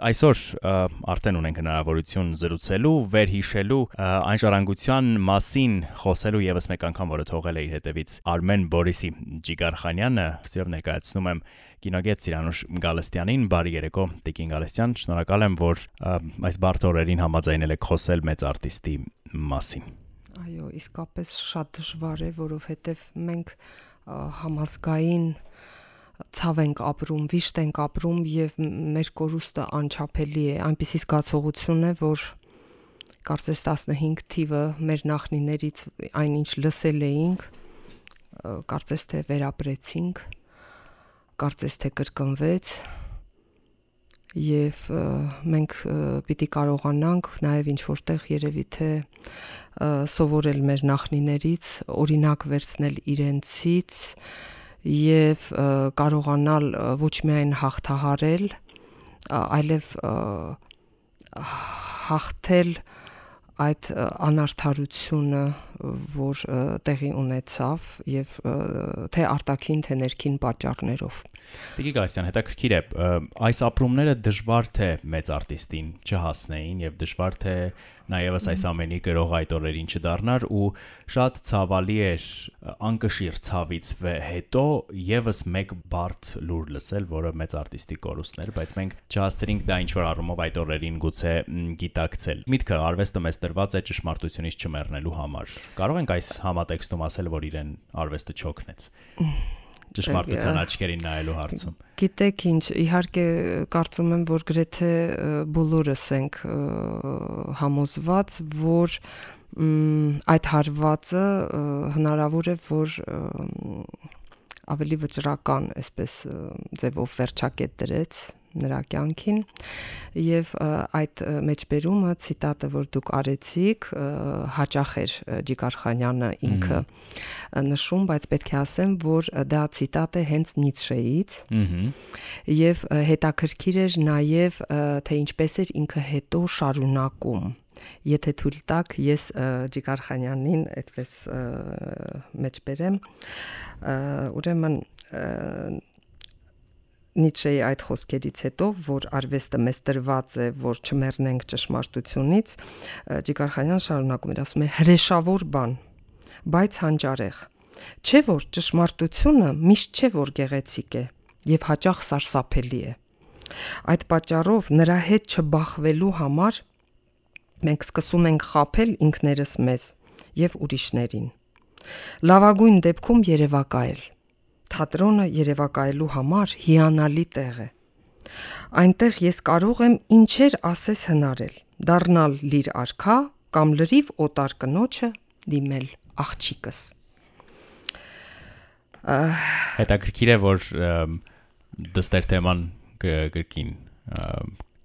Այսօր արդեն ունենք հնարավորություն զրուցելու, վերհիշելու այն ժառանգության մասին խոսելու եւս մեկ անգամ, որը թողել է իր հետևից Արմեն Բորիսի Ջիգարխանյանը, ըստիով ներկայացնում եմ կինոգետ Սիրանուշ Գալստյանին, բարի երեկո, Տիկին Գալստյան, շնորհակալ եմ, որ այս բարդ օրերին համաձայնել եք խոսել մեծ արտիստի մասին։ Այո, իսկապես շատ դժվար է, որովհետև մենք համազգային ցավ ենք ապրում, վիշտ ենք ապրում եւ մեր կորուստը անչափելի է, այնպիսի զգացողություն է, որ կարծես 15 թիվը մեր նախնիներից այնինչ լսել էինք, կարծես թե վերապրեցինք, կարծես թե կրկնվեց եւ մենք պիտի կարողանանք նաեւ ինչ որտեղ երևի թե սովորել մեր նախնիներից, օրինակ վերցնել իրենցից, եւ կարողանալ ոչ միայն հաղթահարել, այլև հաղթել այդ անարթարությունը, որ տեղի ունեցավ եւ թե արտաքին թե ներքին պատճառներով։ Տիկի Գասյան, հետաքրքիր է, այս ապրումները դժվար թե մեծ արտիստին չհասնեին եւ դժվար թե նաեւս այս ամենի գրող այդ օրերին չդառնար ու շատ ցավալի էր անկշիռ ցավից հետո եւս մեկ բարդ լուր լսել, որը մեծ արտիստի կորուստներ, բայց մենք չհասցրինք դա ինչ որ առումով այդ օրերին գուցե գիտակցել։ Միտքը արվեստը մեզ տրված է ճշմարտությունից չմեռնելու համար։ Կարող ենք այս համատեքստում ասել, որ իրեն արվեստը չօգնեց ճշմարտության աչքերին նայելու հարցում։ Գիտեք ինչ, իհարկե կարծում եմ, որ գրեթե բոլորս ենք համոզված, որ այդ հարվածը հնարավոր է, որ ավելի վճռական, այսպես ձևով վերջակետ դրեց նրա կյանքին եւ այդ մեջբերումը ցիտատը որ դուք արեցիք հաճախ էր Ջիգարխանյանը ինքը նշում բայց պետք է ասեմ որ դա ցիտատ է հենց Նիցշեից եւ հետաքրքիր էր նաեւ թե ինչպես էր ինքը հետո շարունակում եթե թույլ տաք ես Ջիգարխանյանին այդպես մեջբերեմ ուրեմն Նիցշեի այդ խոսքերից հետո, որ արվեստը մեզ տրված է, որ չմեռնենք ճշմարտությունից, Ջիգարխանյան շարունակում էր ասում է հրեշավոր բան, բայց հանճարեղ։ Չէ որ ճշմարտությունը միշտ չէ որ գեղեցիկ է եւ հաճախ սարսափելի է։ Այդ պատճառով նրա հետ չբախվելու համար մենք սկսում ենք խაფել ինքներս մեզ եւ ուրիշներին։ Լավագույն դեպքում երևակայել թատրոնը երևակայելու համար հիանալի տեղ է։ Այնտեղ ես կարող եմ ինչեր ասես հնարել, դառնալ լիր արքա կամ լրիվ օտար կնոջը դիմել աղջիկս։ Հետաքրքիր է, որ դստեր թեման գրքին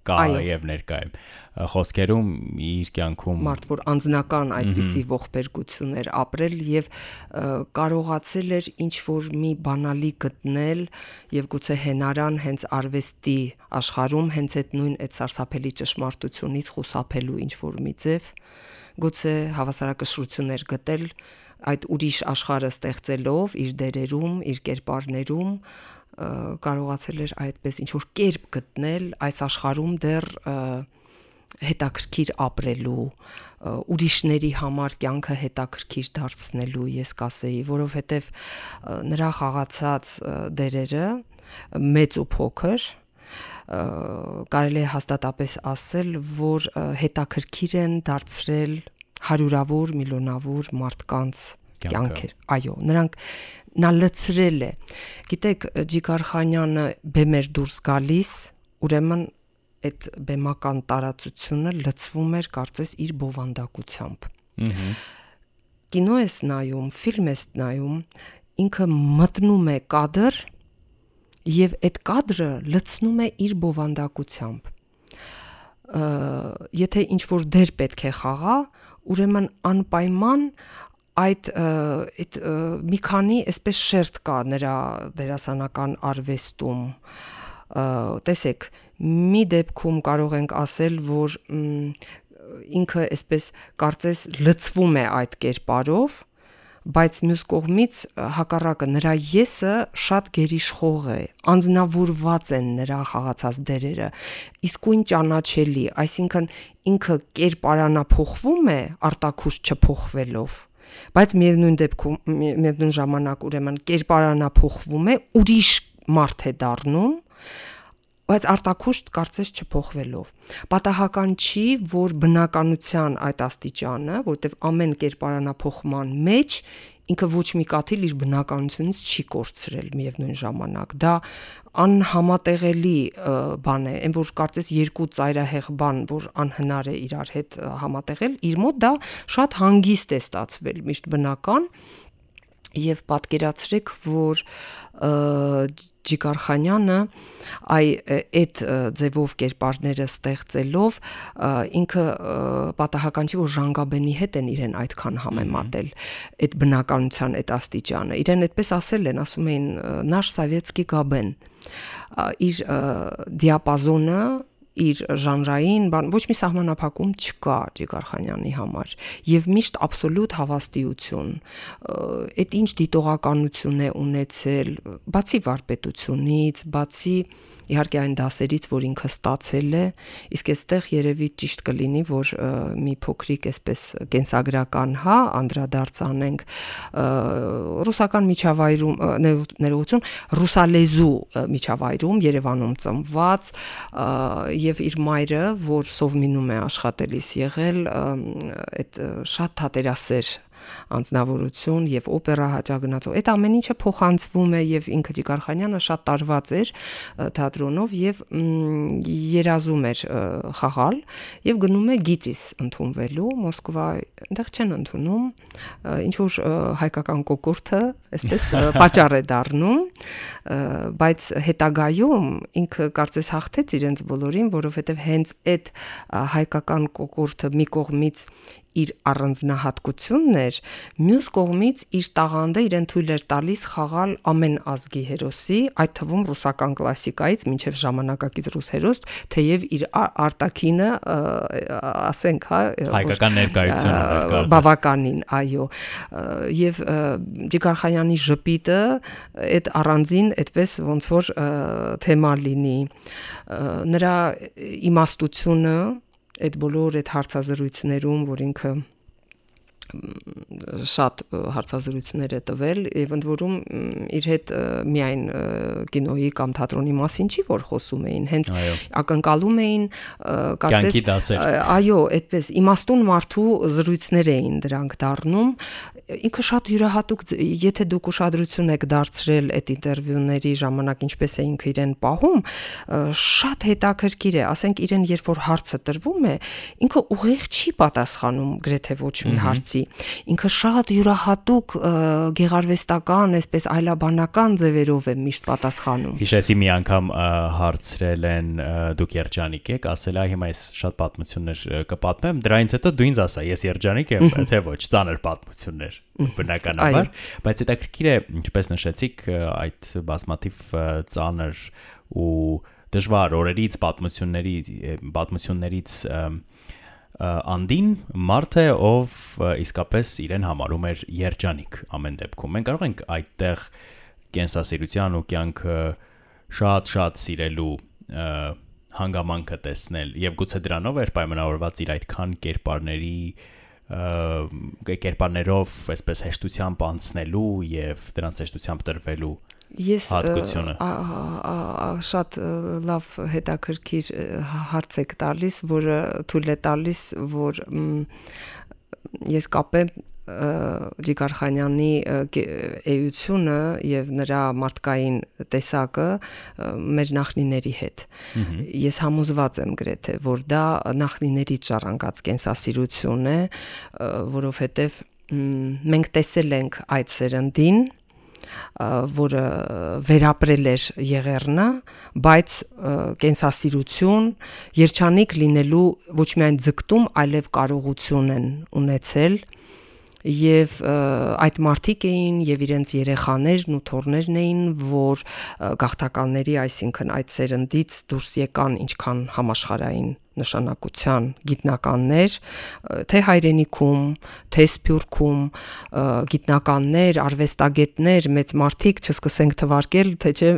կա եւ ներկա է խոսքերում իր կյանքում մարդ որ անձնական այդպիսի ողբերգություններ ապրել եւ կարողացել էր ինչ որ մի բանալի գտնել եւ գուցե հենարան հենց արվեստի աշխարհում հենց այդ նույն այդ սարսափելի ճշմարտությունից խուսափելու ինչ որ մի ձև գուցե հավասարակշռություններ գտել այդ ուրիշ աշխարհը ստեղծելով իր դերերում, իր կերպարներում կարողացել էր այդպես ինչ որ կերպ գտնել այս աշխարհում դեռ հետաքրքիր ապրելու ուրիշների համար կյանքը հետաքրքիր դարձնելու ես կասեի, որովհետև նրա խաղացած դերերը մեծ ու փոքր կարելի է հաստատապես ասել, որ հետաքրքիր են դարձրել հարյուրավոր միլիոնավոր մարդկանց կյանքեր։ Այո, նրանք նա լցրել է։ Գիտեք, Ջիգարխանյանը բեմեր դուրս գալիս, ուրեմն այդ բեմական տարածությունը լցվում էր կարծես իր բովանդակությամբ։ Ահա կինո ես նայում, ֆիլմ ես նայում, ինքը մտնում է կադր եւ այդ կադրը լցնում է իր բովանդակությամբ։ Եթե ինչ որ դեր պետք է խաղա, ուրեմն անպայման այդ այդ մի քանի այսպես շերտ կա նրա դերասանական արվեստում տեսեք մի դեպքում կարող ենք ասել, որ ինքը այսպես կարծես լցվում է այդ կերպարով, բայց մյուս կողմից հակառակը նրա եսը շատ գերիշխող է անznավորված են նրա խաղացած դերերը իսկույն ճանաչելի այսինքն ինքը կերպարանափոխվում է արտակուրս չփոխվելով բայց միևնույն դեպքում միևնույն ժամանակ ուրեմն կերպարանափոխվում է ուրիշ մարդ է դառնում բայց արտակուրս կարծես չփոխվելով։ Պատահական չի, որ բնականության այդ աստիճանը, որտեվ ամեն կերպարանափոխման մեջ ինքը ոչ մի կաթիլ իր բնականությունից չի կորցրել միևնույն ժամանակ։ Դա անհամատեղելի բան է, այն որ կարծես երկու ծայրահեղ բան, որ անհնար է իրար հետ համատեղել, իր մոտ դա շատ հանգիստ է ստացվել, միշտ բնական եւ պատկերացրեք, որ Ջիգարխանյանը այ այդ ձևով կերպարները ստեղծելով ինքը պատահական չի որ Ժանգաբենի հետ են իրեն այդքան համեմատել այդ բնականության այդ աստիճանը իրեն այդպես ասել են ասում էին նаш սովետский գաբեն իր դիապազոնը իր ժանրային բան ոչ մի սահմանափակում չկա Ջիգարխանյանի համար եւ միշտ աբսոլյուտ հավաստիություն այդ ինչ դիտողականություն է ունեցել բացի վարպետությունից բացի իհարկե այն դասերից, որ ինքը ստացել է, իսկ այստեղ երևի ճիշտ կլինի, որ մի փոքրիկ այսպես կենսագրական, հա, անդրադարձ անենք ռուսական միջավայրում ներողություն, ռուսալեզու միջավայրում Երևանում ծնված եւ իր մայրը, որ Սովմինում է աշխատելիս եղել, այդ շատ թատերասեր անձնավորություն եւ օպերա հաճագնացող։ Այդ ամեն ինչը փոխանցվում է եւ ինքը Ջիգարխանյանը շատ տարված էր թատրոնով եւ երազում էր խաղալ եւ գնում է գիծիս ընդունվելու Մոսկվա, այնտեղ չեն ընդունում, ինչ որ հայկական կոկորտը, այսպես պատճառ է դառնում, բայց հետագայում ինքը կարծես հաղթեց իրենց բոլորին, որովհետեւ հենց այդ հայկական կոկորտը մի կողմից իր առանձնահատկությունն էր, մյուս կողմից իր տաղանդը իրեն թույլ էր տալիս խաղալ ամեն ազգի հերոսի, այդ թվում ռուսական կլասիկայից մինչև ժամանակակից ռուս հերոս, թեև իր արտակինը, ասենք, հա, հայկական ներկայությունը բավականին, այո, եւ Ջիգարխանյանի ժպիտը այդ առանձին այդպես ոնց որ թեմա լինի նրա իմաստությունը այդ բոլոր այդ հարցազրույցներում, որ ինքը շատ հարցազրույցներ է տվել եւ ընդ որում իր հետ միայն կինոյի կամ թատրոնի մասին չի որ խոսում էին հենց ակնկալում էին կարծես այո այդպես իմաստուն մարդու զրույցներ էին դրանք դառնում ինքը շատ յուրահատուկ եթե դուք ուշադրություն եք դարձրել այդ ինտերվյուների ժամանակ ինչպես է ինքը իրեն պահում շատ հետաքրքիր է ասենք իրեն երբ որ հարցը տրվում է ինքը ուղիղ չի պատասխանում գրեթե ոչ մի հարցի ասացի, ինքը շատ յուրահատուկ գեղարվեստական, այսպես այլաբանական ձևերով է միշտ պատասխանում։ Հիշեցի մի անգամ հարցրել են դուք երջանիկ եք, ասել այ հիմա ես շատ պատմություններ կպատմեմ, դրանից հետո դու ինձ ասա, ես երջանիկ եմ, թե ոչ, ծանր պատմություններ բնականաբար, բայց հետաքրքիր է, ինչպես նշեցիք, այդ բազմաթիվ ծանր ու դժվար օրերից պատմությունների պատմություններից անդին մարդ է, ով իսկապես իրեն համարում էր երջանիկ ամեն դեպքում։ Մենք կարող ենք այդտեղ կենսասիրության ու կյանքը շատ-շատ սիրելու հանգամանքը տեսնել եւ գուցե դրանով էր պայմանավորված իր այդքան կերպարների կերպարներով այսպես հեշտությամբ անցնելու եւ դրանց հեշտությամբ տրվելու Ես շատ լավ հետաքրքիր հարց եք տալիս, որը թույլ է տալիս, որ ես կապեմ Ջիգարխանյանի էությունը եւ նրա մարդկային տեսակը մեր նախնիների հետ։ Ես համոզված եմ գրեթե, որ դա նախնիներից ժառանգած կենսասիրություն է, որովհետեւ մենք տեսել ենք այդ սերնդին որը վերապրել էր Եղեռնը, բայց կենսասիրություն, երջանիկ լինելու ոչ միայն ձգտում, այլև կարողություն են ունեցել եւ այդ մարտիկ էին եւ իրենց երեխաներն ու թորներն էին, որ գաղթականների, այսինքն այդ սերնդից դուրս եկան ինչքան համաշխարային նշանակության գիտնականներ, թե հայրենիքում, թե Սփյուռքում գիտնականներ, արվեստագետներ, մեծ մարդիկ չսկսենք թվարկել, թե չէ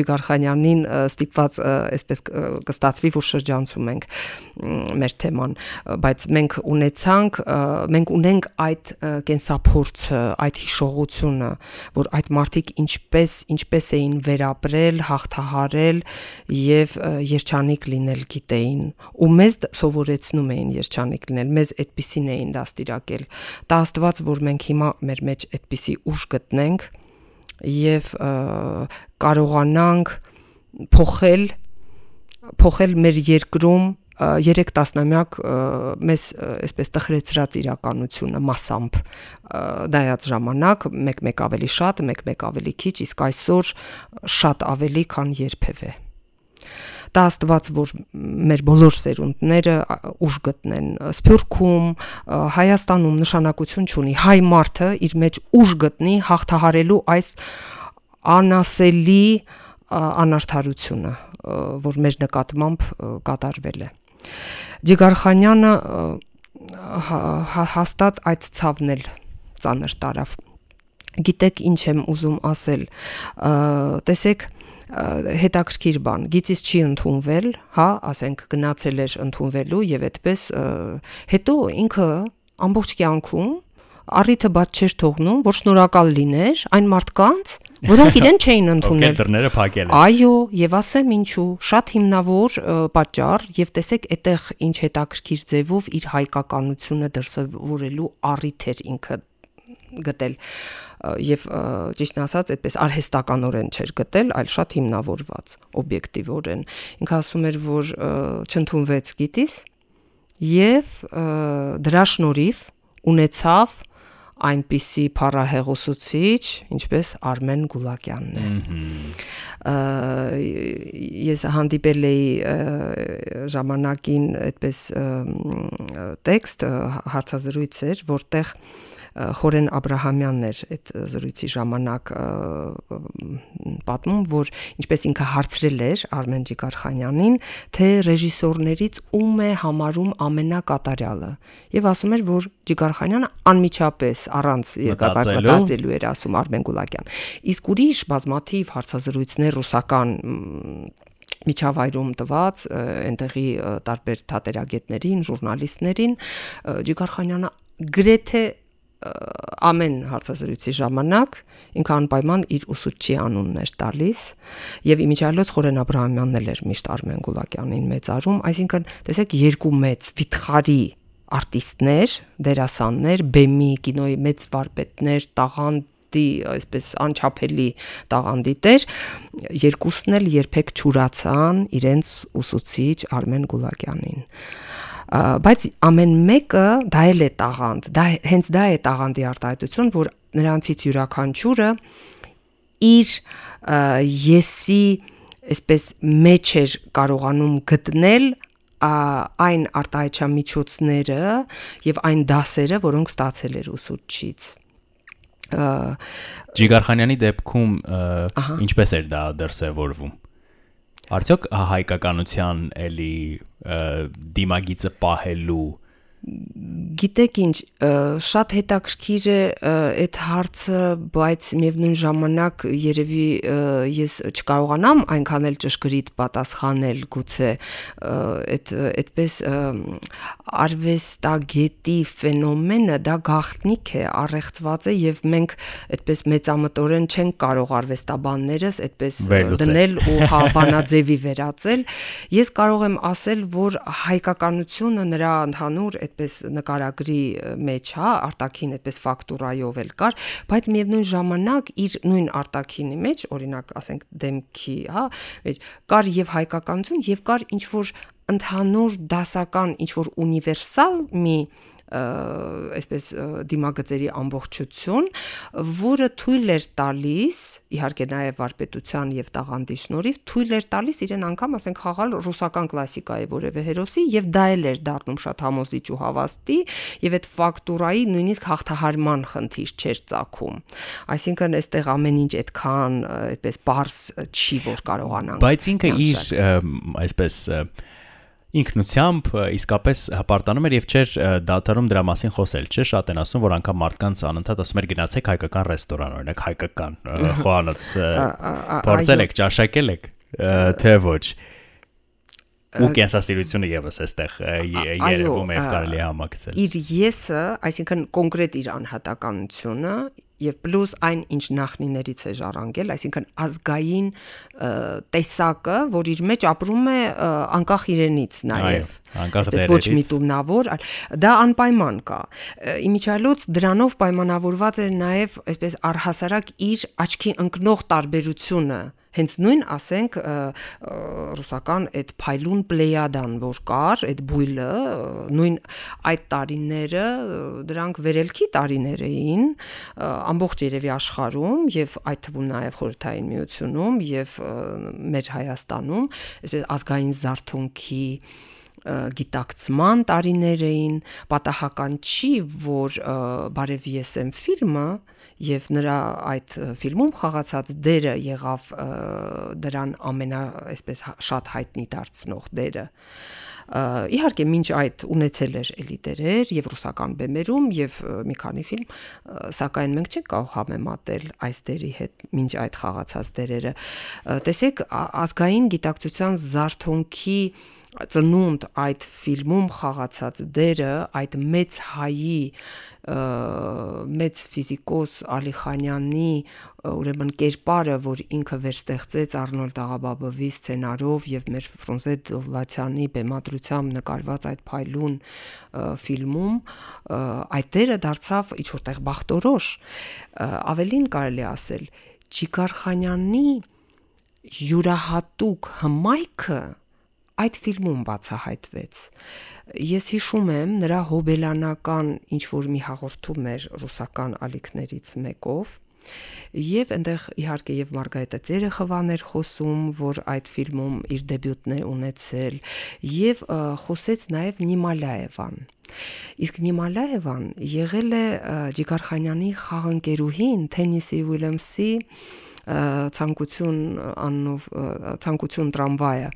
Ջիգարխանյանին ստիպված այսպես կստացվի, որ շրջանցում ենք մեր թեման, բայց մենք ունեցանք, մենք ունենք այդ կենսափորձը, այդ հիշողությունը, որ այդ մարդիկ ինչպես ինչպես էին վերապրել, հաղթահարել եւ երջանիկ լինել գիտեին ու մեզ սովորեցնում էին երջանիկ լինել մեզ այդպեսին էին դաստիարակել տա աստված որ մենք հիմա մեր մեջ այդպիսի ուժ գտնենք եւ կարողանանք փոխել փոխել մեր երկրում 3 տասնամյակ մեզ այսպես տխրեցրած իրականությունը massամբ դայած ժամանակ մեկ-մեկ ավելի շատ, մեկ-մեկ ավելի քիչ, իսկ այսօր շատ ավելի, քան երբևէ դա աստված որ մեր բոլոր սերունդները ուժ գտնեն սփյուռքում հայաստանում նշանակություն ունի հայ մարդը իր մեջ ուժ գտնի հաղթահարելու այս անասելի անարթարությունը որ մեր նկատմամբ կատարվել է Ջիգարխանյանը հաստատ այդ ցավն էլ ծանր տարավ գիտեք ինչ եմ ուզում ասել տեսեք հետաքրքիր բան գիծից չի ընդունվել հա ասենք գնացել էր ընդունվելու եւ այդպես հետո ինքը ամբողջ կյանքում առիթը բաց չէր թողնում, որ շնորհակալ լիներ այն մարդկանց, որոնք իրեն չէին ընդունել։ դռները փակել են։ Այո, եւ ասեմ ինչու, շատ հիմնավոր պատճառ եւ տեսեք այդեղ ինչ հետաքրքիր ձևով իր հայկականությունը դրսևորելու առիթ էր ինքը գտել եւ ճիշտն ասած այդպես արհեստականորեն չէր գտել, այլ շատ հիմնավորված, օբյեկտիվորեն։ Ինքը ասում էր, որ չընդունվեց գիտիս եւ դրա շնորհիվ ունեցավ այնպիսի փառահեղուսուցիչ, ինչպես Արմեն Գուլակյանն է։ Ես հանդիպել էի ժամանակին այդպես տեքստ հարցազրույց էր, որտեղ Խորեն Աբ รา համյանն էր այդ զրույցի ժամանակ պատմում, որ ինչպես ինքը հարցրել էր Արմեն Ջիգարխանյանին, թե ռեժիսորներից ում է համարում ամենակատարյալը։ Եվ ասում էր, որ Ջիգարխանյանը անմիջապես առանց մտածելու էր ասում Արմեն Գուլակյան։ Իսկ ուրիշ բազմաթիվ հարցազրույցներ ռուսական միջավայրում տված այնտեղի տարբեր թատերագետներին, ժուրնալիստներին Ջիգարխանյանը գրեթե ամեն հարցազրույցի ժամանակ ինքը անպայման իր ուսուցչի անունն էր տալիս եւ իմիջիալոց Խորեն Աբ รา համյանն էլ էր միշտ Արմեն Գուլակյանին մեծարում, այսինքն տեսեք երկու մեծ վիթխարի արտիստներ, դերասաններ, բեմի կինոյի մեծ վարպետներ, տաղանդի այսպես անչափելի տաղանդի տեր երկուսն էլ երբեք չուրացան իրենց ուսուցիչ Արմեն Գուլակյանին բայց ամեն մեկը դա էլ է տաղանդ, դա հենց դա է տաղանդի արտահայտություն, որ նրանցից յուրաքանչյուրը իր եսի այսպես մեջ էր կարողանում գտնել այն արտահայտչամիջոցները եւ այն դասերը, որոնք ստացել էր ուսուցչից Ջիգարխանյանի դեպքում ինչպես էր դա դրսևորվում Արդյոք հայկականության էլի դիմագիծը պահելու Գիտեք ինչ, շատ հետաքրքիր է այդ հարցը, բայց միևնույն ժամանակ երևի ես չկարողանամ այնքան էլ ճշգրիտ պատասխանել, գուցե այդ այդպես արվեստագետի ֆենոմենը դա գաղտնիք է, առեղծված է եւ մենք այդպես մեծամտորեն չենք կարող արվեստաբաններս այդպես դնել ու հա բանաձևի վերածել։ Ես կարող եմ ասել, որ հայկականությունը նրա ընդհանուր այդպես նկարագրի մեջ, հա, արտակին այդպես ֆակտուրայով էլ կար, բայց միևնույն ժամանակ իր նույն արտակինի մեջ, օրինակ, ասենք դեմքի, հա, մեջ կար եւ հայկականություն եւ կար ինչ որ ընդհանուր դասական ինչ որ ունիվերսալ մի այսպես դիմագծերի ամբողջություն, որը թույլ էր տալիս, իհարկե նաև վարպետության եւ տաղանդի շնորհիվ թույլ էր տալիս իրեն անգամ, ասենք, խաղալ ռուսական կլասիկայի որևէ հերոսի եւ դա էլ էր դառնում շատ համոզիչ ու հավաստի եւ այդ ֆակտուրայի նույնիսկ հաղթահարման խնդիր չէր ցակում։ Այսինքն այստեղ ամեն ինչ այդքան այդպես པարս չի որ կարողանանք։ Բայց ինքը իր այսպես ինքնությամբ իսկապես հպարտանում էր եւ չէր դադարում դրա մասին խոսել, չէ՞, շատ են ասում, որ անգամ մարդկանց անընդհատ ասում էր գնացեք հայկական ռեստորան, օրինակ հայկական խոհանոց փորձել եք, ճաշակել եք, թե ոչ ու կենսասիրությունը եւս էստեղ երևում է կարելի համակցել։ Իր եսը, այսինքն կոնկրետ իր անհատականությունը եւ պլյուս այն ինչ նախնիներից է ժառանգել, այսինքն ազգային տեսակը, որ իր մեջ ապրում է անկախ իրենից նաեւ։ դերերից։ Ոչ միտումնավոր, դա անպայման կա։ Իմիջիալոց դրանով պայմանավորված է նաեւ այսպես առհասարակ իր աչքի ընկնող տարբերությունը հենց նույն ասենք ռուսական այդ փայլուն պլեյադան որ կար այդ բույլը նույն այդ տարիները դրանք վերելքի տարիներ էին ամբողջ երևի աշխարհում եւ այդ թվում նաեւ խորհրդային միությունում եւ մեր Հայաստանում այսպես ազգային զարթոնքի գիտակցման տարիներ էին պատահական չի որ բարև եսեմ ֆիլմը եւ նրա այդ ֆիլմում խաղացած դերը եղավ դրան ամենա այսպես շատ հայտնի դարձնող դերը իհարկե մինչ այդ ունեցել էր էլի դերեր եւ ռուսական բեմերում եւ մի քանի ֆիլմ սակայն մենք չենք կարող համեմատել այս դերի հետ մինչ այդ խաղացած դերերը տեսեք ազգային գիտակցության զարթոնքի ծնունդ այդ ֆիլմում խաղացած դերը այդ մեծ հայի մեծ ֆիզիկոս Ալիխանյանի ուրեմն կերպարը, որ ինքը վերստեղծեց Արնոլդ Աղաբաբովի սցենարով եւ մեր Ֆրունզե Դովլաթյանի բեմադրությամբ նկարված այդ փայլուն ֆիլմում այդ դերը դարձավ ինչ որտեղ բախտորոշ ավելին կարելի ասել Չիկարխանյանի յուրահատուկ հմայքը այդ ֆիլմում բացահայտվեց։ Ես հիշում եմ նրա հոբելանական ինչ որ մի հաղորդում էր ռուսական ալիքներից մեկով, Եվ այնտեղ իհարկե եւ Մարգարետը Ծերեխովան էր խոսում, որ այդ ֆիլմում իր դեբյուտն է ունեցել, եւ խոսեց նաեւ Նիմալաևան։ Իսկ Նիմալաևան եղել է Ջիգարխանյանի խաղընկերուհին Թենիսի Ուիլյամսի ցանկություն աննով ցանկություն տրամվայը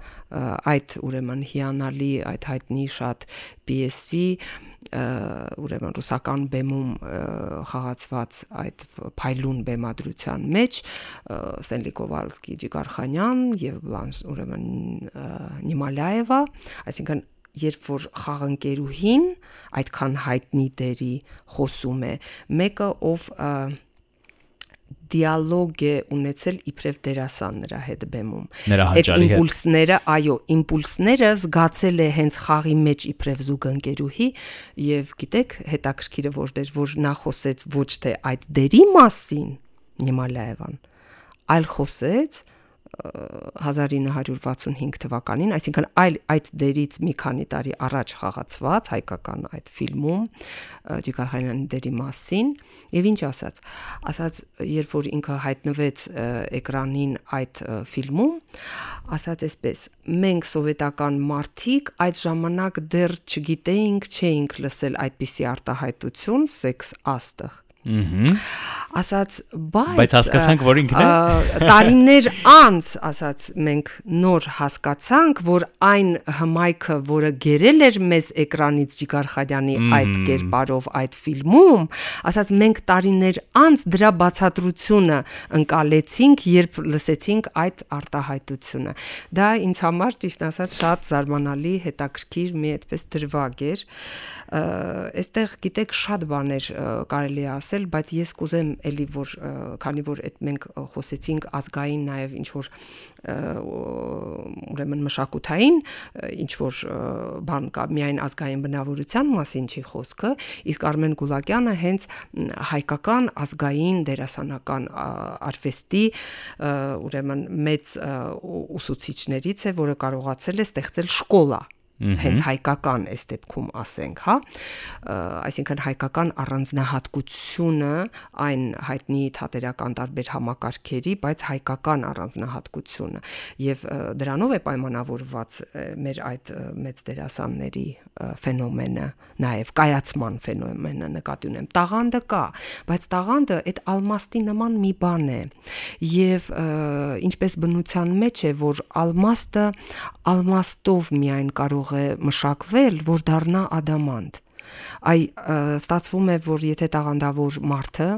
այդ ուրեմն հիանալի այդ հայտնի շատ պիեսի ուրեմն ռուսական բեմում խաղացված այդ փայլուն բեմադրության մեջ Սենլի Կովալսկի, Ջիգարխանյան եւ Բլանշ ուրեմն Նիմալաևա, այսինքն երբ որ խաղընկերուհին այդքան հայտնի դերի խոսում է, մեկը ով և, դիալոգ է ունեցել իբրև դերասան նրա հետ բեմում։ Այդ իմպուլսները, այո, իմպուլսները զգացել է հենց խաղի մեջ իբրև զուգընկերուհի եւ գիտեք, հետաքրքիրը որներ, որ նա խոսեց ոչ թե այդ դերի մասին, Նիմալաևան, այլ խոսեց 1965 թվականին, այսինքն այլ այդ դերից մի քանի տարի առաջ խաղացված հայկական այդ ֆիլմում Ջիգարխանյանի դերի մասին եւ ինչ ասաց ասաց երբ որ ինքը հայտնվեց էկրանին այդ ֆիլմում ասաց այսպես մենք սովետական մարդիկ այդ ժամանակ դեռ չգիտեինք չէինք լսել այդպիսի արտահայտություն սեքս աստղ Ահա ասաց բայց բայց հասկացանք որ ինքն է տարիներ անց ասաց մենք նոր հասկացանք որ այն հմայքը որը գերել էր մեզ էկրանից Ջիգարխարյանի այդ կերպարով այդ ֆիլմում ասաց մենք տարիներ անց դրա բացատրությունը ընկալեցինք երբ լսեցինք այդ արտահայտությունը դա ինձ համար ճիշտ ասած շատ զարմանալի հետաքրքիր մի այդպես դրվագ էր այստեղ գիտեք շատ բաներ կարելի է ասել, բայց ես կուզեմ էլի որ քանի որ այդ մենք խոսեցինք ազգային նաև ինչ որ ուրեմն մշակութային ինչ որ բան կա, միայն ազգային բնավորության մասին չի խոսքը, իսկ Արմեն Գուլակյանը հենց հայկական ազգային դերասանական արվեստի ուրեմն մեծ ուսուցիչներից է, որը կարողացել է ստեղծել շկոլա հենց հայկական այս դեպքում ասենք, հա, այսինքն հայկական առանձնահատկությունը այն հայտնի թատերական տարբեր համակարգերի, բայց հայկական առանձնահատկությունը եւ դրանով է պայմանավորված մեր այդ մեծ դերասանների ֆենոմենը, նաեւ կայացման ֆենոմենը նկատի ունեմ։ Տաղանդը կա, բայց տաղանդը այդ ալմաստի նման մի բան է եւ ինչպես բնության մեջ է, որ ալմաստը ալմաստով միայն կարող կարող է մշակվել, որ դառնա ադամանտ այ ստացվում է որ եթե տաղանդավոր մարդը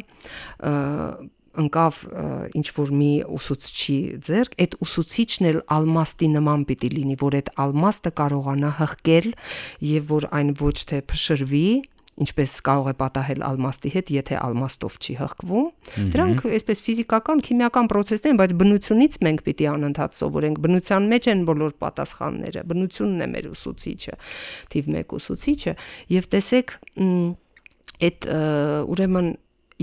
ընկավ ինչ որ մի ուսուցչի ձեռք, այդ ուսուցիչն էլ ալմաստի նման պիտի լինի, որ այդ ալմաստը կարողանա հղկել եւ որ այն ոչ թե փշրվի, ինչպես կարող է պատահել ալմաստի հետ, եթե ալմաստով չի հղկվում։ Դրանք այսպես ֆիզիկական, քիմիական process-ներ են, բայց բնությունից մենք պիտի անընդհատ սովորենք։ Բնության մեջ են բոլոր պատասխանները։ Բնությունն է մեր ուսուցիչը, թիվ 1 ուսուցիչը, եւ տեսեք, այդ ուրեմն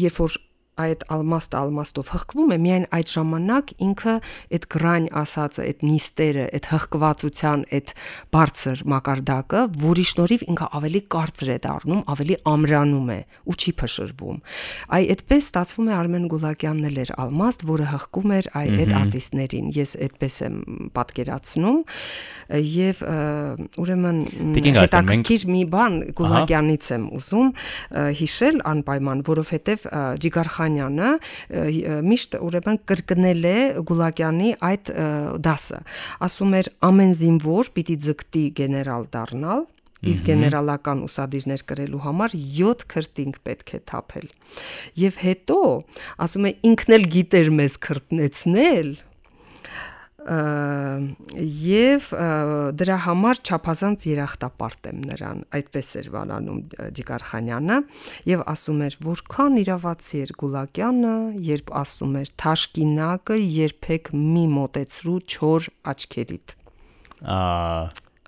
երբ որ այդ ալմաստը ալմաստով հղկվում է միայն այդ ժամանակ ինքը այդ գրան ասածը, այդ նիստերը, այդ հղկվածության, այդ բարձր մակարդակը, որի շնորհիվ ինքը ավելի կարծր է դառնում, ավելի ամրանում է ու չի փշրվում։ Այ այդպես ստացվում է Արմեն Գուլակյանն էլ էր ալմաստ, որը հղկում էր այ այդ արտիստներին։ Ես այդպես եմ պատկերացնում եւ ուրեմն հետաքրքիր մի բան Գուլակյանից եմ ուզում հիշել անպայման, որովհետեւ Ջիգարխան Վարդանյանը միշտ ուրեմն կրկնել է Գուլակյանի այդ դասը։ Ասում էր ամեն զինվոր պիտի ձգտի գեներալ դառնալ, իսկ գեներալական ուսադիրներ կրելու համար 7 քրտինք պետք է թափել։ Եվ հետո ասում է ինքն էլ գիտեր մեզ քրտնեցնել, եւ դրա համար չափազանց երախտապարտ եմ նրան այդպես էր վանանում Ջիգարխանյանը եւ ասում էր որքան իրավացի էր Գուլակյանը երբ ասում էր թաշկինակը երբեք մի մոտեցրու չոր աչքերիդ ա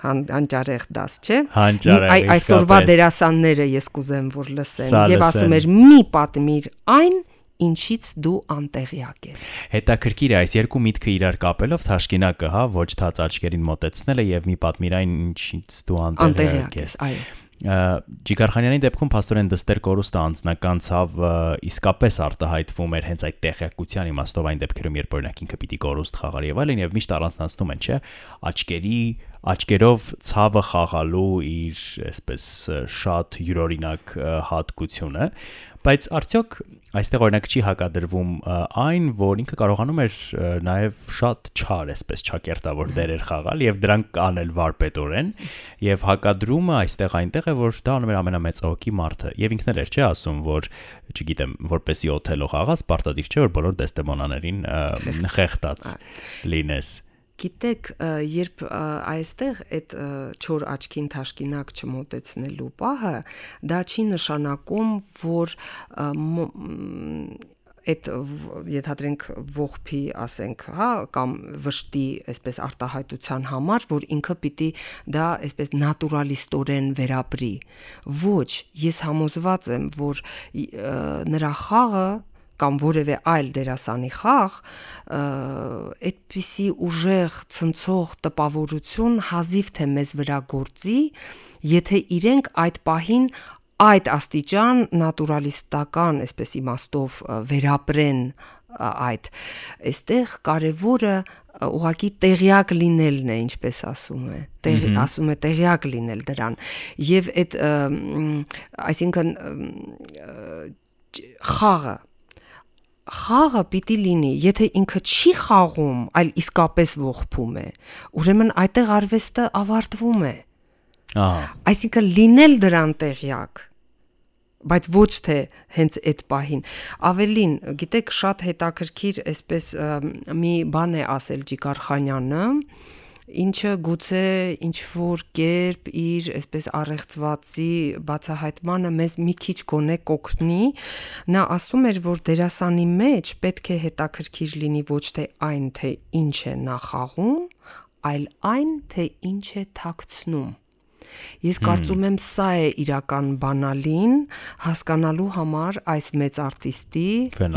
հանճարեղ դաս, չէ։ Այ այսօրվա դերասանները ես կուզեմ որ լսեն եւ ասում էր մի պատմիր այն ինչից դու անտեղյակ ես։ Հետաքրքիր է այս երկու միտքը իրար կապելով Թաշկինակը, հա, ոչ թաց աչքերին մոտեցնելը եւ մի պատմիրային ինչից դու անտեղյակ ես։ Այո։ Ջիգարխանյանի դեպքում փաստորեն դստեր կորուստը անձնական ցավ իսկապես արտահայտվում էր հենց այդ տեղյակության իմաստով այն դեպքերում, երբ օրինակ ինքը պիտի կորուստ խաղար եւ այլն եւ միշտ առանձնացնում են, չէ, աչքերի աչքերով ցավը խաղալու իր այսպես շատ յուրօրինակ հատկությունը, բայց արդյոք այստեղ օրինակ չի հակադրվում այն, որ ինքը կարողանում էր նաև շատ չար, այսպես չակերտավոր դերեր խաղալ եւ դրանք անել վարպետորեն եւ հակադրումը այստեղ այնտեղ է, որ դա անում էր ամենամեծ հոգի մարդը եւ ինքն էլ էր չի ասում, որ չգիտեմ, որպեսի օթելո խաղաս, պարտադիր չէ որ բոլոր դեստեմոնաներին խեղտած լինես Գիտեք, երբ այստեղ այդ չոր աչքին թաշկինակ չմոտեցնելու պահը, դա չի նշանակում, որ այդ ենթադրենք ողփի, ասենք, հա, կամ վշտի, այսպես արտահայտության համար, որ ինքը պիտի դա այսպես նատուրալիստորեն վերապրի։ Ոչ, ես համոզված եմ, որ նրա խաղը կամ որևէ այլ դերասանի խաղ այդպիսի ուժեղ ցնցող տպավորություն հազիվ թե մեզ վրա գործի, եթե իրենք այդ պահին այդ աստիճան նատուրալիստական, այսպես իմաստով վերապրեն այդ այստեղ կարևորը ուղակի տեղյակ լինելն է ինչպես ասում է տեղ ասում է տեղյակ լինել դրան եւ այդ այսինքն խաղը խաղը պիտի լինի, եթե ինքը չի խաղում, այլ իսկապես ողբում է, ուրեմն այդտեղ արվեստը ավարտվում է։ Ահա։ Այսինքն լինել դրան տեղյակ, բայց ոչ թե հենց այդ պահին։ Ավելին, գիտեք, շատ հետաքրքիր այսպես մի բան է ասել Ջիկարխանյանը, ինչը գուցե ինչ որ կերպ իր այսպես առեղծվածի բացահայտմանը մեզ մի քիչ գոնե կօգնի նա ասում էր որ դերասանի մեջ պետք է հետաքրքիր լինի ոչ թե այն թե ինչ է նա խաղում այլ այն թե ինչ է թաքցնում Ես կարծում եմ սա է իրական բանալին հասկանալու համար այս մեծ արտիստի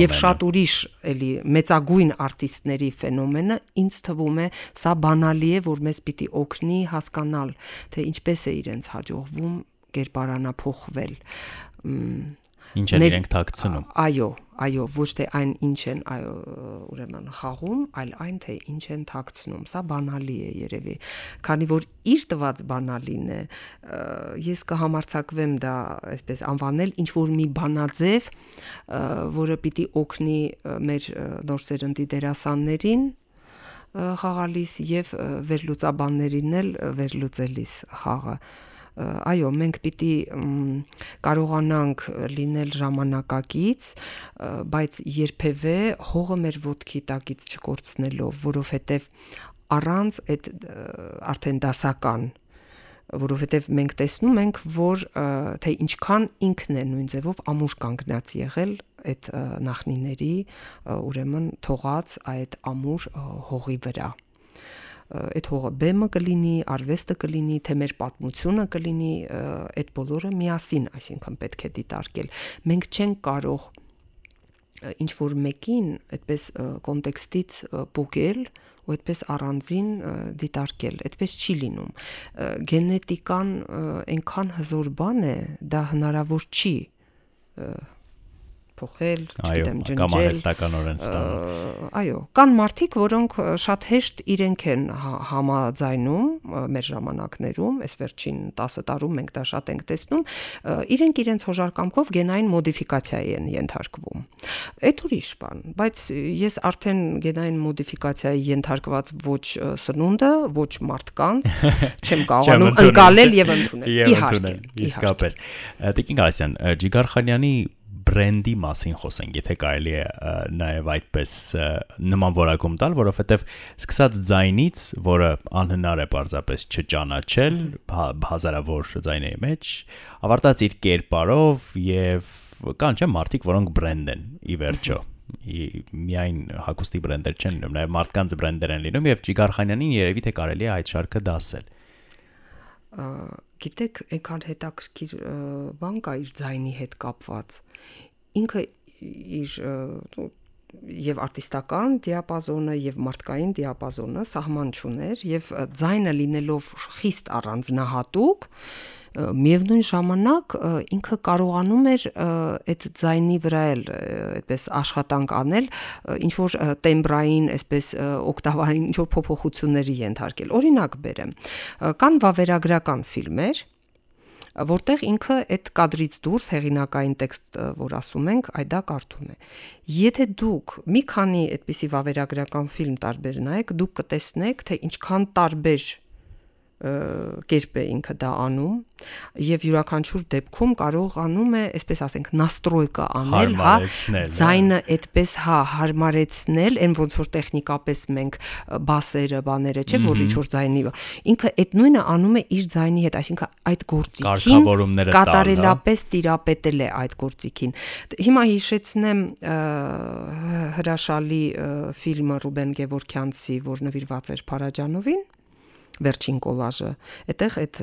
եւ շատ ուրիշ էլի մեծագույն արտիստների ֆենոմենը ինձ թվում է սա բանալի է որ մեզ պիտի օգնի հասկանալ թե ինչպես է իրենց հաջողվում կերպարանափոխվել Ինչ են իրենք թաքցնում։ Այո, այո, ոչ թե այն ինչ են, այո, ուրեմն խաղում, այլ այն թե ինչ են թաքցնում։ Սա բանալի է երևի, քանի որ իր տված բանալին է, ես կհամարցակվեմ դա այսպես անվանել ինչ որ մի բանաձև, որը պիտի օգնի մեր նոր սերնդի դերասաններին խաղալիս եւ վերլուծաբաններին էլ վերլուծելիս խաղը այո, մենք պիտի կարողանանք լինել ժամանակակից, բայց երբևէ հողը մեր ոտքի տակից չկորցնելով, որովհետև առանց այդ արդեն դասական որովհետև մենք տեսնում ենք, որ թե ինչքան ինքն է նույն ձևով ամուր կանգնած եղել այդ նախնիների ուրեմն թողած այդ ամուր հողի վրա այդ հողը բեմը կլինի, արվեստը կլինի, թե մեր պատմությունը կլինի, այդ բոլորը միասին, այսինքն պետք է դիտարկել։ Մենք չենք կարող ինչ որ մեկին այդպես կոնտեքստից փոկել ու այդպես առանձին դիտարկել, այդպես չի լինում։ Գենետիկան այնքան հզոր բան է, դա հնարավոր չի փոխել, չգիտեմ, ջնջել։ Կամ արհեստականորեն ստանում։ Այո, կան մարդիկ, որոնք շատ հեշտ իրենք են հա, համաձայնում մեր ժամանակներում, այս վերջին 10 տարում մենք դա շատ ենք տեսնում, իրենք իրենց հոժարկամքով գենային մոդիֆիկացիայի են ենթարկվում։ Այդ ուրիշ բան, բայց ես արդեն գենային մոդիֆիկացիայի ենթարկված ոչ սնունդը, ոչ մարդկանց չեմ կարողանում ընկալել եւ ընդունել։ Իհարկե, իսկապես։ Տիկին Գասյան, Ջիգար Խանյանի բրենդի մասին խոսենք, եթե կարելի է նաև այդպես նման որակում տալ, որովհետև սկսած ձայնից, որը անհնար է պարզապես չճանաչել հազարավոր ձայների մեջ, ավարտած իր կերպարով եւ կան չէ մարդիկ, որոնք բրենդ են ի վերջո միայն հակոստի բրենդեր չեն լինում, նաև մարդկանց բրենդեր են լինում եւ Ջիգարխանյանին երևի թե կարելի է այդ շարքը դասել գիտեք, այնքան հետաքրքիր բան կա իր ձայնի հետ կապված։ Ինքը իր եւ արտիստական դիապազոնը եւ մարդկային դիապազոնը սահման չուներ եւ ձայնը լինելով խիստ առանձնահատուկ միևնույն ժամանակ ինքը կարողանում էր այդ ձայնի վրա էլ այդպես աշխատանք անել ինչ որ տեմբրային այսպես օկտավային ինչ որ փոփոխությունների ենթարկել օրինակ բերեմ կան վավերագրական ֆիլմեր որտեղ ինքը այդ կադրից դուրս հեղինակային տեքստ, որ ասում ենք, այդա կարդում է։ Եթե դուք մի քանի այդպիսի վավերագրական ֆիլմ տարբեր նայեք, դուք կտեսնեք, թե ինչքան տարբեր կերպ է ինքը դա անում եւ յուրաքանչյուր դեպքում կարողանում է, այսպես ասենք, նաստրոյկա անել, հա, ձայնը այդպես հա հարմարեցնել, այն ոնց որ տեխնիկապես մենք բասերը, բաները, չէ, որ ինչ որ ձայնի ինքը այդ նույնը անում է իր ձայնի հետ, այսինքն այդ գործիքին կատարելապես տիրապետել է այդ գործիքին։ Հիմա հիշեցնեմ հրաշալի ֆիլմը Ռուբեն Գևորքյանցի, որ նվիրված էր Փարաջանովին վերջին կոլաժը այդտեղ այդ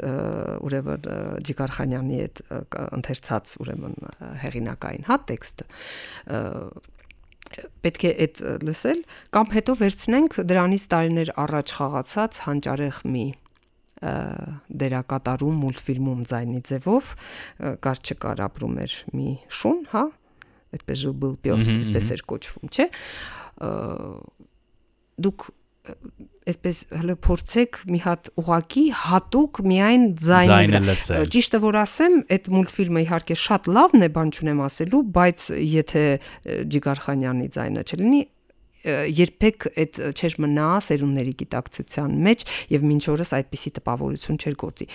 ուրեմն Ջիգարխանյանի այդ ընթերցած ուրեմն հեղինակային հա տեքստը պետք է այդ լսել կամ հետո վերցնենք դրանից տարիներ առաջ խաղացած հանճարեղ մի դերակատարում մուլտֆիլմում ձայնի ձևով կարճկար ապրում էր մի շուն, հա, այդպես ժուբլ պիոս, այդպես էր կոչվում, չէ՞։ Դուք այսպես հələ փորձեք մի հատ ուղակի հատուկ միայն ձայնը ճիշտը որ ասեմ այդ մուլտֆիլմը իհարկե շատ լավն է բան չունեմ ասելու բայց եթե Ջիգարխանյանի ձայնը չլինի երբեք այդ չէր մնա սերունդների գիտակցության մեջ եւ մինչ օրս այդպիսի տպավորություն չէր գործի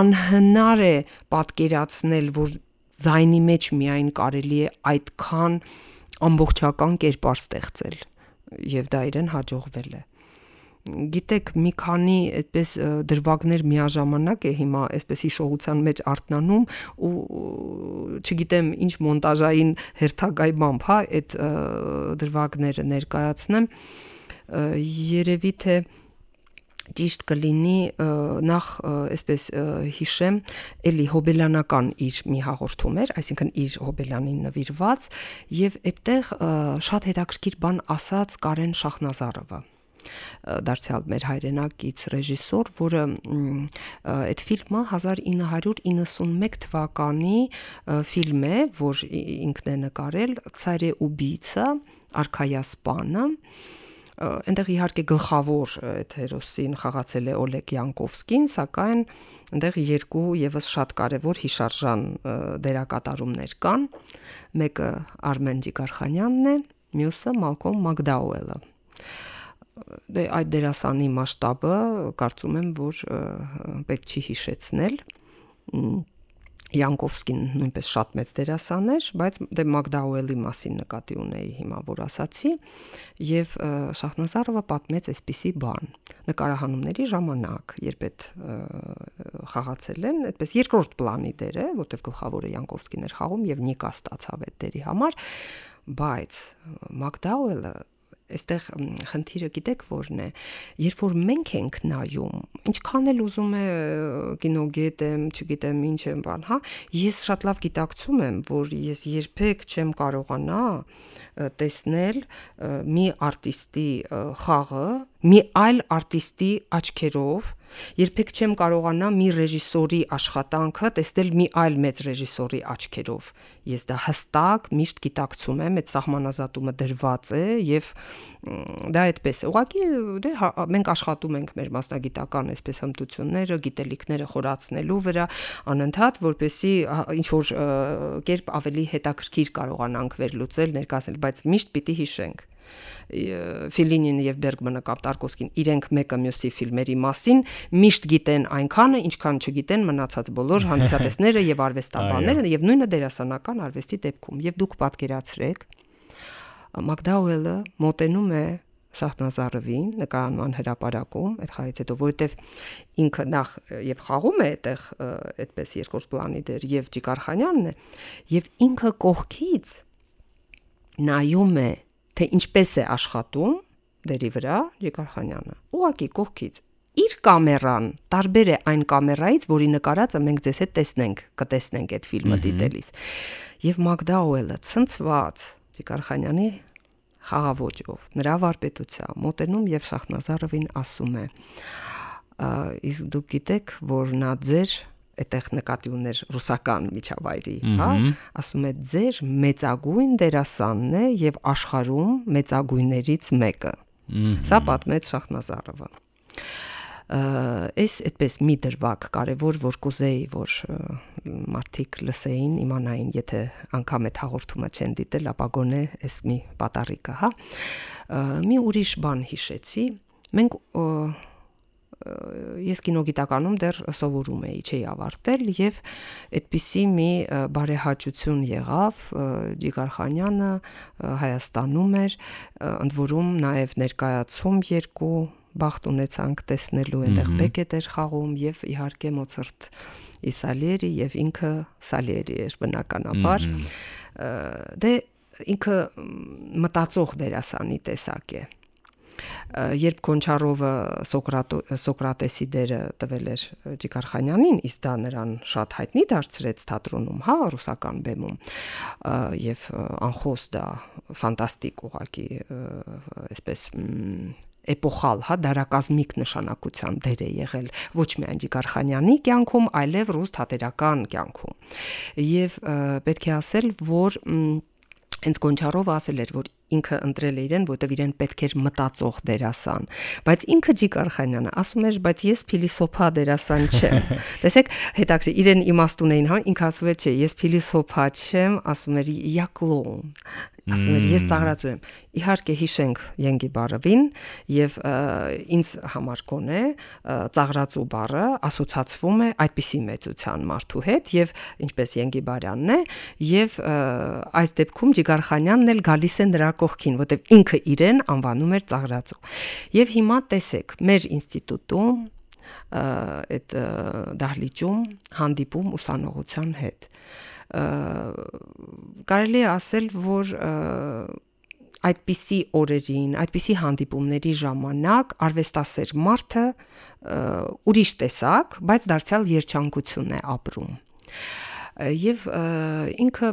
անհնար է պատկերացնել որ ձայնի մեջ միայն կարելի է այդքան ամբողջական կերպար ստեղծել եւ դա իրեն հաջողվել է գիտեք մի քանի այդպես դրվագներ միաժամանակ է հիմա այսպես հիշողության մեջ արտնանում ու չգիտեմ ինչ մոնտաժային հերթագայմամբ հա այդ դրվագները ներկայացնեմ երևի թե ճիշտ կլինի նախ այսպես հիշեմ էլի հոբելյանական իր մի հաղորդում էր, այսինքն իր հոբելյանին նվիրված եւ այդտեղ շատ հետաքրքիր բան ասաց Կարեն Շախնազարովը դարձյալ մեր հայրենակից ռեժիսոր, որը այդ ֆիլմը 1991 թվականի ֆիլմ է, որ ինքն է նկարել Ցարե ուբիցա, արքայասպանը այնտեղ իհարկե գլխավոր այդ հերոսին խաղացել է Օլեգ Յանկովսկին, սակայն այնտեղ երկու եւս շատ կարևոր հիշարժան դերակատարումներ կան։ Մեկը Արմեն Ջիգարխանյանն է, մյուսը Մալկոմ Մակդաուելը դե այդ դերասանի մասշտաբը կարծում եմ, որ պետք չի հիշեցնել Յանկովսկին նույնպես շատ մեծ դերասան էր, բայց դե Մագդաուելի մասին նկատի ունեի հիմա որ ասացի եւ Շախնազարովը պատմեց այսպիսի բան. Նկարահանումների ժամանակ, երբ այդ խաղացել են, այդպես երկրորդ պլանի դեր է, որտեվ գլխավորը Յանկովսկին էր խաղում եւ Նիկա ստացավ այդ դերի համար, բայց Մագդաուելը այստեղ խնդիրը գիտեք որն է? Երբ որ մենք ենք նայում ինչքան էլ ուզում է կինոգետ եմ չգիտեմ ինչ եմ բան հա ես շատ լավ գիտակցում եմ որ ես երբեք չեմ կարողանա տեսնել մի արտիստի խաղը մի այլ արտիստի աչքերով Երբեք չեմ կարողանա մի ռեժիսորի աշխատանքը տեսնել մի այլ մեծ ռեժիսորի աչքերով։ Ես դա հստակ միշտ գիտակցում եմ, այդ սահմանազատումը դրված է եւ դա այդպես է։ Ուղղակի դե հա, մենք աշխատում ենք մեր մասնագիտական այսպես հմտությունները, գիտելիքները խորացնելու վրա անընդհատ, որպեսի ինչ որ կերպ ավելի հետաքրքիր կարողանանք վերլուծել, ներկայացնել, բայց միշտ պիտի հիշենք Ֆիլինին եւ Բերգմանը կամ Տարկովսկին իրենք մեկը մյուսի ֆիլմերի մասին միշտ գիտեն այնքանը, ինչքան չգիտեն մնացած բոլոր հանդիսատեսները եւ արվեստաբանները եւ նույնը դերասանական արվեստի դեպքում։ Եվ դուք պատկերացրեք Մակդաուելը մոտենում է Սախտնազարովին նկարանման հրապարակում այդ խաղից հետո որովհետև ինքը նախ եւ խաղում է այդտեղ այդպես երկրորդ պլանի դեր եւ Ջիկարխանյանն է եւ ինքը կողքից նայում է թե ինչպես է աշխատում դերի վրա Ջիկարխանյանը։ Ուղակի կողքից իր կամերան տարբեր է այն կամերայից, որի նկարածը մենք ձեզ հետ տեսնենք, կտեսնենք այդ ֆիլմը դիտելիս։ Եվ Մագդաուելը ցնցված Ջիկարխանյանի խաղավոճով, նրա վարպետությամբ մոտենում եւ Շախնազարովին ասում է. իսկ դուք գիտեք, որ նա ձեր այդտեղ նկատի ուներ ռուսական միջավայրի, հա, ասում է ձեր մեծագույն դերասանն է եւ աշխարհում մեծագույններից մեկը։ Սա պատմեց Շախնազարովը այս այդպես մի դրվակ կարևոր որ կուզեի որ մարդիկ լսեին իմանային եթե անգամ այդ հաղորդումը չեն դիտել ապա գոնե այս մի պատարիկը հա մի ուրիշ բան հիշեցի մենք ես կինոգիտականում դեռ սովորում էի, չէի ավարտել եւ այդպիսի մի բարեհաճություն եղավ Ջիգարխանյանը Հայաստանում էր, ընդ որում նաեւ ներկայացում երկու բախտ ունեցանք տեսնելու այնտեղ Բեկետ էր խաղում եւ իհարկե Մոցարտ Իսալիերի եւ ինքը Սալիերի էր բնականաբար դե ինքը մտածող դերասանի տեսակ է երբ Կոնչարովը Սոկրատ Սոկրատեսի դերը տվել էր Ջիկարխանյանին, իսկ դա նրան շատ հայտնի դարձրեց թատրոնում, հա, ռուսական բեմում, եւ անխոս դա ֆանտաստիկ ուղակի, այսպես էպոխալ, հա, դարակազմիկ նշանակության դեր է եղել ոչ միայն Ջիկարխանյանի կյանքում, այլև ռուս թատերական կյանքում։ Եվ պետք է ասել, որ հենց Գոնչարովը ասել էր, որ ինքը ընտրել է իրեն, որտեվ իրեն պետք էր մտածող դերասան, բայց ինքը Ջիկարխանյանը ասում էր, բայց ես փիլիսոփա դերասան չեմ։ Տեսեք, հետաքրքիր իրեն իմաստուն էին, հա, ինքը ասում է, չէ, ես փիլիսոփա չեմ, ասում էր Յակլոն ասում էր ես ծաղրածու եմ իհարկե հիշենք Յենգի բառին եւ ինձ համար կոնե ծաղրածու բառը ասոցացվում է այդպիսի մեծության մարդու հետ եւ ինչպես Յենգի բարյանն է եւ այս դեպքում Ջիգարխանյանն էլ գալիս է նրա կողքին որտեվ ինքը իրեն անվանում էր ծաղրածու եւ հիմա տեսեք մեր ինստիտուտում այդ դահլիճում հանդիպում ուսանողության հետ կարելի է ասել, որ այդպիսի օրերին, այդպիսի հանդիպումների ժամանակ արվեստասեր մարդը ուրիշ տեսակ, բայց դարձյալ երջանկություն է ապրում։ Եվ ինքը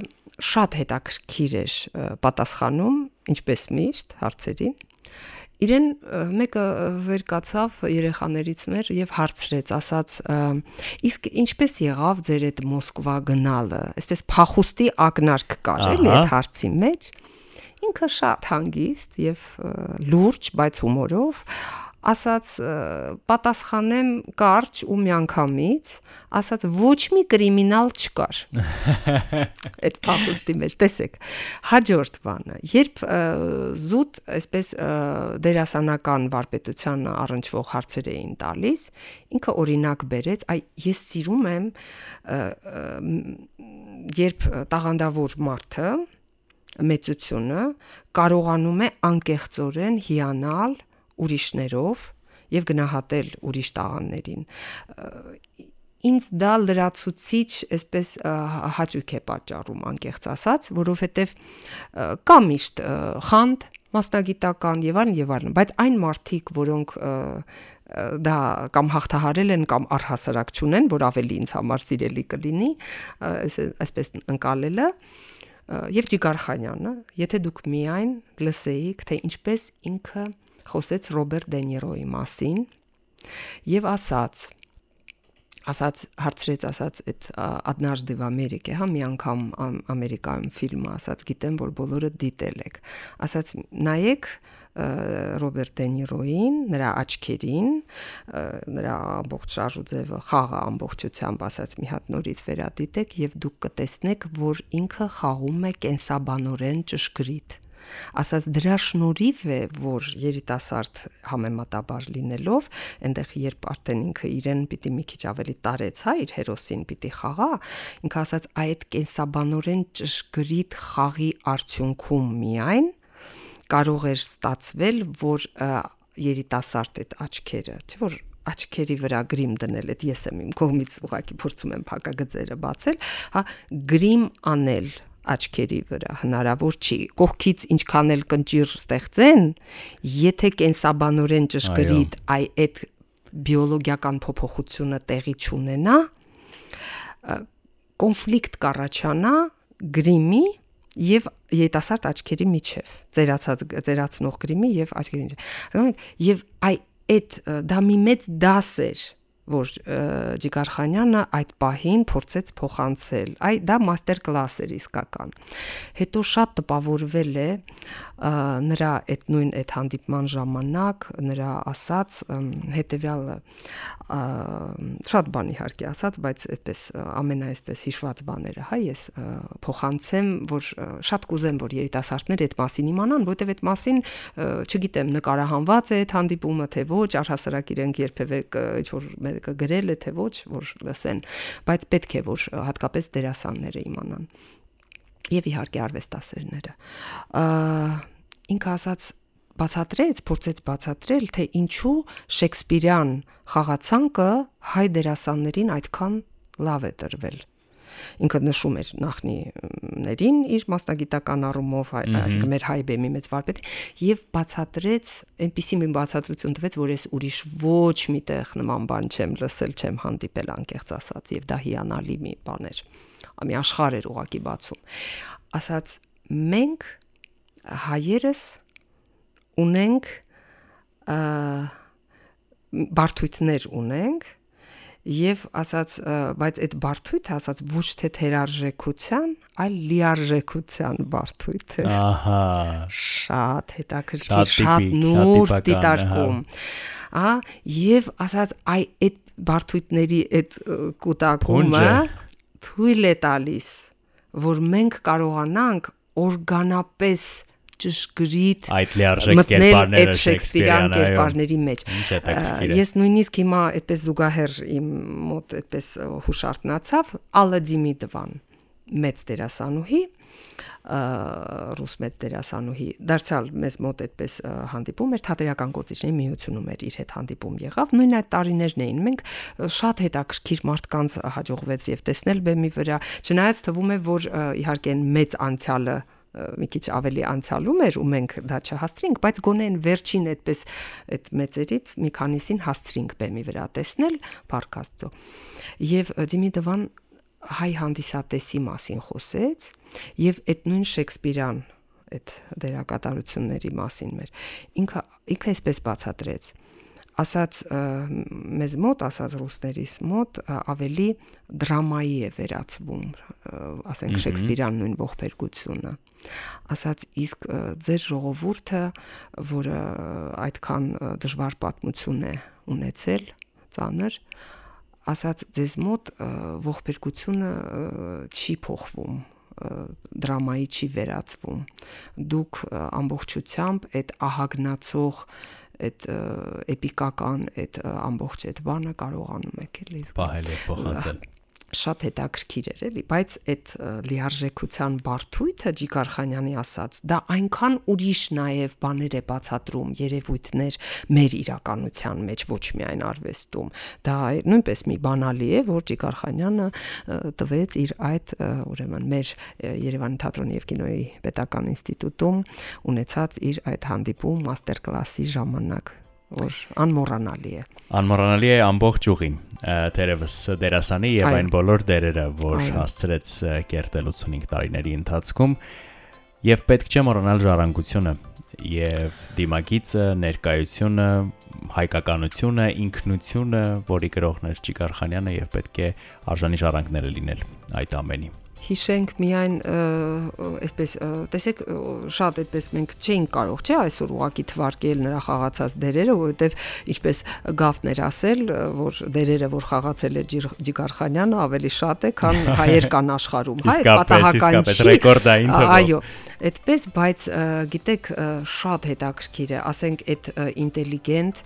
շատ հետաքրքիր էր պատասխանում, ինչպես միշտ հարցերին իրեն մեկը վեր կացավ երեխաներից մեր եւ հարցրեց, ասաց. իսկ ինչպես եղավ ձեր այդ Մոսկվա գնալը։ Այսպես փախուստի ակնարկ կար էլի այդ հարցի մեջ։ Ինքը շատ հանգիստ եւ լուրջ, բայց հումորով ասաց պատասխանեմ կարճ ու միանգամից, ասաց ոչ մի կրիմինալ չկար։ Այդ փախուստի մեջ, տեսեք։ Հաջորդ բանը, երբ զուտ այսպես դերասանական վարպետության առնչվող հարցեր էին տալիս, ինքը օրինակ բերեց, այ ես սիրում եմ երբ տաղանդավոր մարդը մեծությունը կարողանում է անկեղծորեն հիանալ ուրիշներով եւ գնահատել ուրիշ տաղաններին ինձ դա լրացուցիչ այսպես հաճույք է պատճառում անկեղծ ասած, որովհետև կա միշտ խանդ մասնագիտական եւ այլն եւ այլն, բայց այն մարդիկ, որոնք դա կամ հաղթահարել են կամ առհասարակ չունեն, որ ավելի ինձ համար սիրելի կլինի, այսպես ընկալելը, եւ Ջիգարխանյանը, եթե դուք միայն լսեիք, թե ինչպես ինքը խոսեց Ռոբերտ Դենիրոյի մասին եւ ասաց ասաց հարցրեց ասաց այդ однажды в Америке, հա մի անգամ Ամերիկայում ֆիլմը ասաց, գիտեմ որ բոլորը դիտել եք։ Ասաց նայեք Ռոբերտ Դենիրոին, նրա աչքերին, նրա ամբողջ շարժուձևը խաղը ամբողջությամբ ասած մի հատ նորից վերադիտեք եւ դուք կտեսնեք, որ ինքը խաղում է կենսաբանորեն ճշգրիտ ասած դրա շնորհիվ է որ երիտասարդ համեմատաբար լինելով այնտեղ երբ արդեն ինքը իրեն պիտի մի քիչ ավելի տարեց հա իր հերոսին պիտի խաղա ինքը ասած այդ կենսաբանորեն ճշգրիտ խաղի արդյունքում միայն կարող էր ստացվել, որ երիտասարդ այդ աչքերը, չէ՞ որ աչքերի վրա գրիմ դնել, այդ ես եմ իմ կողմից ուղակի փորձում եմ փակագծերը բացել, հա, գրիմ անել աչքերի վրա հնարավոր չի կողքից ինչքան էլ կնճիր ստեղծեն եթե կենսաբանորեն ճշգրիտ այ այդ բիոլոգիական փոփոխությունը տեղի չունենա կոնֆլիկտ կառաջանա գրիմի եւ երիտասարդ աչքերի միջև ծերացած ծերացնող գրիմի եւ աչքերի միջև եւ այ այդ դա մի մեծ դաս էր որ Ջիգարխանյանը այդ պահին փորձեց փոխանցել։ Այ դա մաստեր կլաս էր իսկական։ Հետո շատ տպավորվել է նրա այդ նույն այդ հանդիպման ժամանակ նրա ասած հետեւյալը շատ բան իհարկե ասած, բայց այդպես ամենայեսպես հիշված բաները, հա, ես փոխանցեմ, որ շատ կուզեմ, որ երիտասարդները այդ մասին իմանան, որտեվ այդ մասին չգիտեմ, նկարահանված է այդ հանդիպումը, թե ոչ, առհասարակ իրենք երբևէ ինչ որ մեկը գրել է, թե ոչ, որ լսեն, բայց պետք է որ հատկապես դերասանները իմանան եւ իհարկե արվեստասերները։ Ինքը ասաց բացատրեց, փորձեց բացատրել, թե ինչու Շեքսպիրյան խաղացանկը հայ դերասաններին այդքան լավ է տրվել ինքը նշում էր նախնիներին իր մասնագիտական առումով, այսինքն մեր հայ բեմի մեծ վարպետ եւ բացատրեց, այնպիսի մի բացատրություն տվեց, որ ես ուրիշ ոչ միտեղ նման բան չեմ լսել, չեմ հանդիպել անկեղծ ասած եւ դա հիանալի մի բան էր մի աշխարհ էր ուղակի բացում ասաց մենք հայերս ունենք բարթույթներ ունենք եւ ասաց բայց այդ բարթույթը ասաց ոչ թե թերարժեքության, այլ լիարժեքության բարթույթ է։ Ահա, շատ հետաքրքիր, շատ նուրբ դիտարկում։ Ահա, եւ ասաց այ այդ բարթույթների այդ կուտակումը թույլ է տալիս, որ մենք կարողանանք օրգանապես ճշգրիտ այդ լիարժեք կերպարները շեքսպիրյան կերպարների մեջ։ Ես նույնիսկ հիմա այդպես զուգահեռ իմ մոտ այդպես հուշարտնացավ Ալադիմի դվան մեծ դերասանուհի ռուս մեծ դերասանուհի դարձյալ մեզ մոտ այդպես հանդիպում էր թատերական գործիչների միությունում էր իր հետ հանդիպում եղավ նույն այդ տարիներն էին մենք շատ հետաքրքիր մարդկանց հաջողվեց եւ տեսնել բեմի վրա չնայած թվում է որ իհարկե մեծ անցյալը մի քիչ ավելի անցյալում էր ու մենք դա չհասցրինք, բայց գոնե այն վերջին այդպես այդ մեծերից մի քանիսին հասցրինք բեմի վրա տեսնել Փարքաստո։ Եվ Դիմիդովան հայ հանդիսատեսի մասին խոսեց եւ այդ նույն Շեքսպիրյան այդ դերակատարությունների մասին մեր ինքը ինքը այսպես բացատրեց ասած մեզ մոտ, ասած ռուսներից մոտ ավելի դրամայի է վերածվում, ասենք Շեքսպիրյան նույն ողբերգությունը ասած իսկ ձեր ժողովուրդը, որը այդքան դժվար պատմություն է ունեցել, ծանր, ասած ձեզ մոտ ողբերգությունը չի փոխվում դրամայի չի վերածվում դուք ամբողջությամբ այդ ահագնացող այդ էպիկական այդ ամբողջ այդ բանը կարողանում եք էլի պահել եւ փոխանցել շատ հետաքրքիր էր էլի, բայց այդ լիարժեքության բարթույթը Ջիգարխանյանի ասած, դա այնքան ուրիշ նաև բաներ է բացատրում, երևույթներ մեր իրականության մեջ, ոչ միայն արվեստում։ Դա նույնպես մի բանալի է, որ Ջիգարխանյանը տվեց իր այդ ուրեմն մեր Երևանի թատրոնի եւ կինոյի պետական ինստիտուտում ունեցած իր այդ հանդիպում մաստեր կլասի ժամանակ որ անմոռանալի է։ Անմոռանալի է ամբողջ ուղին, թերևս դերասանի եւ այն բոլոր դերերը, որ հասցրեց կերտել 85 տարիների ընթացքում, եւ պետք չէ մոռանալ ժառանգությունը եւ դիմագիծը, ներկայությունը, հայկականությունը, ինքնությունը, որի գրողներ Ճիգարխանյանը եւ պետք է արժանի ժառանգները լինել այդ ամենի հիշենք միայն այսպես տեսեք շատ այդպես մենք չէինք կարող չէ այսօր ուղակի թվարկել նրա խաղացած դերերը որովհետև ինչպես գավթներ ասել որ դերերը որ խաղացել է Ջիգարխանյանը ավելի շատ է քան հայեր կան աշխարհում հայ պատահական չի ռեկորդային թվով այո այդպես բայց գիտեք շատ հետաքրքիր է ասենք այդ ինտելիգենտ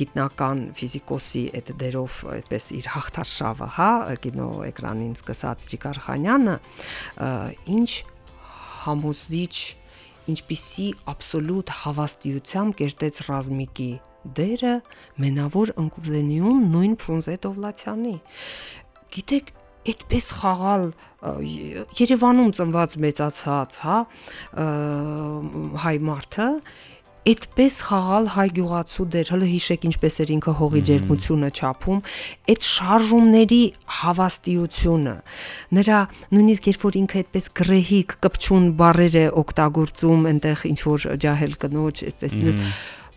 գիտնական ֆիզիկոսի այդ դերով այդպես իր հաղթարշավը հա կինո էկրանին սկսած Ջիգարխանյան Սարգսյանը ինչ համոզիչ ինչպիսի աբսոլյուտ հավաստիությամբ կերտեց ռազմիկի դերը մենավոր ընկուզենիում նույն Ֆրունզե Դովլացյանի գիտեք այդպես խաղալ Երևանում ծնված մեծացած, հա, հայ մարդը այդպես խաղալ հայ գյուղացու դեր, հələ հիշեք ինչպես էր ինքը հողի ջերմությունը չափում, այդ շարժումների հավաստիությունը, նրա նույնիսկ երբ որ ինքը այդպես գրեհիկ կպչուն բարեր է օգտագործում, այնտեղ ինչ որ ջահել կնոջ, այդպես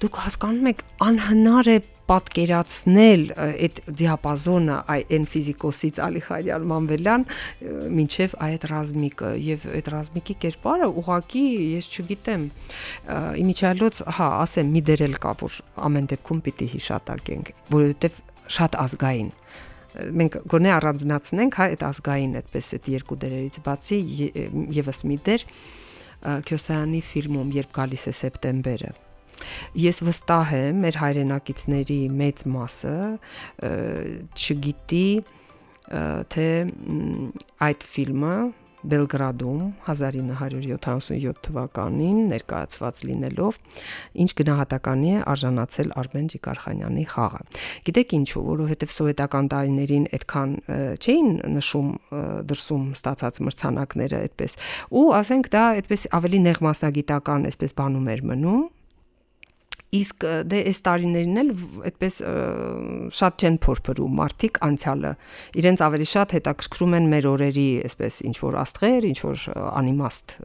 դուք հասկանում եք անհնար է պատկերացնել այդ դիապազոնը այն ֆիզիկոսից Ալիխարյան Մանվելյան մինչև այդ ռազմիկը եւ այդ ռազմիկի կերպարը ուղակի ես չգիտեմ իմիջիալոց հա ասեմ մի դերել կա որ ամեն դեպքում պիտի հիշատակենք որովհետեւ շատ ազգային մենք գոնե առանձնացնենք հա այդ ազգային այդպես այդ երկու դերերից բացի եւս մի դեր Քյոսայանի ֆիլմում երբ գալիս է սեպտեմբերը Ես վստահ եմ, մեր հայրենակիցների մեծ մասը չգիտի թե այդ ֆիլմը Բելգրադում 1977 թվականին ներկայացված լինելով ինչ գնահատականի է արժանացել Արմեն Ջիկարխանյանի խաղը։ Գիտեք ինչու, որովհետև սովետական տարիներին այդքան չէին նշում դրսում ստացած մրցանակները այդպես։ Ու ասենք դա այդպես ավելի նեղ մասնագիտական այսպես բանում էր մնում, Իսկ դե այս տարիներին էլ այդպես շատ չեն փորփրում մարդիկ անցյալը։ Իրենց ավելի շատ հետաքրքրում են մեր օրերի, այսպես ինչ որ աստղեր, ինչ որ անիմաստ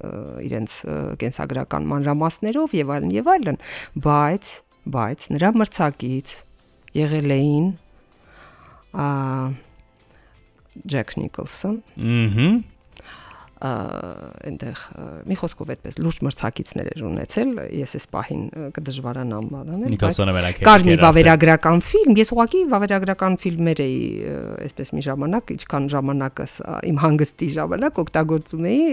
իրենց կենսագրական մանրամասներով եւ այլն եւ այլն, բայց բայց նրա մրցակից եղել էին Ջեք Նիկոլսոն։ Ահա այնտեղ մի խոսքով այդպես լուրջ մրցակիցներ էր ունեցել ես այս պահին կդժվարանամ բանանել բայց կար մի վավերագրական ֆիլմ ես ուղղակի վավերագրական ֆիլմեր էի այսպես մի ժամանակ ինչքան ժամանակս իմ հանգստի ժամանակ օգտագործում էի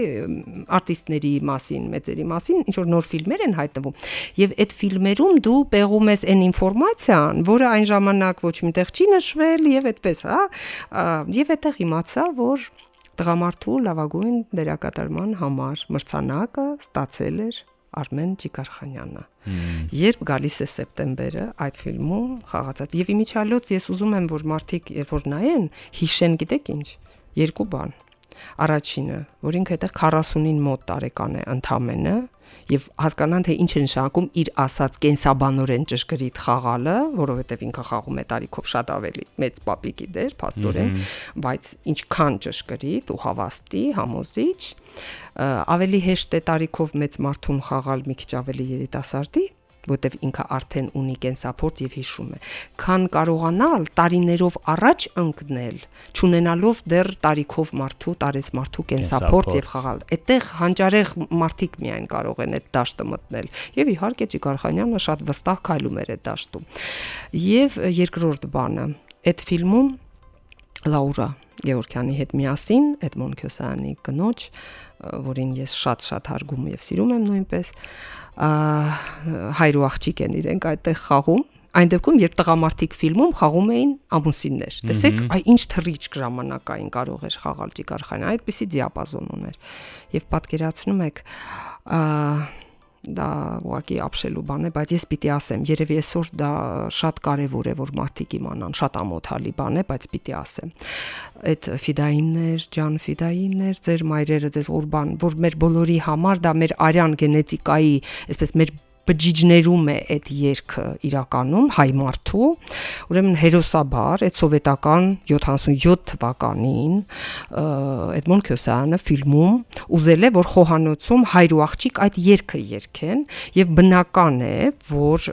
արտիստների մասին մեծերի մասին ինչ որ նոր ֆիլմեր են հայտնվում եւ այդ ֆիլմերում դու պեղում ես այն ինֆորմացիան որը այն ժամանակ ոչ միտեղ չի նշվել եւ այդպես հա եւ այդտեղ իմացա որ Տղամարդու լավագույն դերակատարման համար մրցանակը ստացել էր Արմեն Ջիգարխանյանը։ Երբ գալիս է սեպտեմբերը այդ ֆիլմում խաղացած եւ իմիջալոց ես ուզում եմ որ մարդիկ երբ որ նայեն հիշեն գիտեք ինչ երկու բան Առաջինը, որ ինքը այդտեղ 40-ին մոտ տարեկան է ընդամենը եւ հասկանան թե ինչ է նշանակում իր ասած կենսաբանորեն ճշգրիտ խաղալը, որովհետեւ ինքը խաղում է տարիքով շատ ավելի մեծ պապիկի դեր, փաստորեն, բայց ինչքան ճշգրիտ ու հավաստի, համոզիչ, ավելի հեշտ է տարիքով մեծ մարդուն խաղալ մի քիչ ավելի երիտասարդի որտեվ ինքը արդեն ունի կենսափորձ եւ հիշում է. Քան կարողանալ տարիներով առաջ ընկնել ճանենալով դեռ տարիքով մարդու տարեց մարդու կենսափորձ եւ խաղալ այդտեղ հանճարեղ մարդիկ միայն կարող են այդ դաշտը մտնել եւ իհարկե Ճիգարխանյանը շատ վստահ քայլում էր այդ դաշտում եւ երկրորդ բանը. Այդ ֆիլմում Լաուրա Գևորգյանի հետ միասին Էդմոն Քյոսյանի կնոջ, որին ես շատ-շատ հարգում եւ սիրում եմ նույնպես, հայր ու աղջիկ են իրենք այդտեղ խաղում այն դեպքում երբ տղամարդիկ ֆիլմում խաղում էին ամուսիններ տեսեք այ ինչ թռիչք ժամանակային կարող էր խաղալ Ճիկարխանը այդպիսի դիապազոն ուներ եւ պատկերացնում եք դա ուղղակի ապշելու բան է, բայց ես պիտի ասեմ, երևի այսօր դա շատ կարևոր է, որ մարդիկ իմանան, շատ ամոթալի բան է, բայց պիտի ասեմ։ Այդ ֆիդայիններ, ջան ֆիդայիններ, ձեր մայրերը, ձեզ ուրբան, որ մեր բոլորի համար դա մեր արյան գենետիկայի, այսպես մեր բջիջներում է այդ երգը իրականում հայ մարդու ուրեմն հերոսաբար այդ սովետական 77 թվականին Էդմոն Քյոսյանը ֆիլմում ուզել է որ խոհանոցում հայր ու աղջիկ այդ երգը երգեն եւ բնական է որ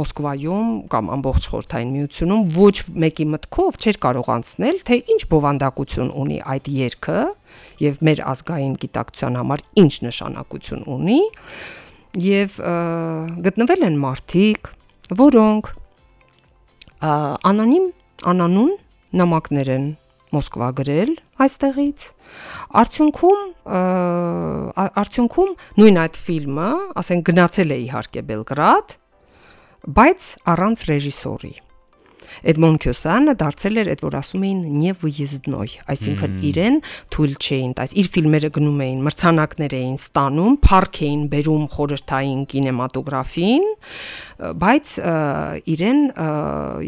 Մոսկվայում կամ ամբողջ խորթային միությունում ոչ մեկի մտքով չէր կարող անցնել թե ինչ բովանդակություն ունի այդ երգը եւ մեր ազգային գիտակցության համար ինչ նշանակություն ունի եւ գտնվել են մարդիկ, որոնք անոնիմ անանուն նամակներ են Մոսկվա գրել այստեղից արդյունքում արդյունքում նույն այդ ֆիլմը, ասենք գնացել է իհարկե Բելգրադ, բայց առանց ռեժիսորի Էդմոն Քյոսանը դարձել էր այդ որ ասում էին նևույեզդնոյ, այսինքն իրեն թույլ չէին տալիս։ Իր ֆիլմերը գնում էին, մրցանակներ էին ստանում, փառք էին բերում խորհրդային կինեմատոգրաֆին, բայց իրեն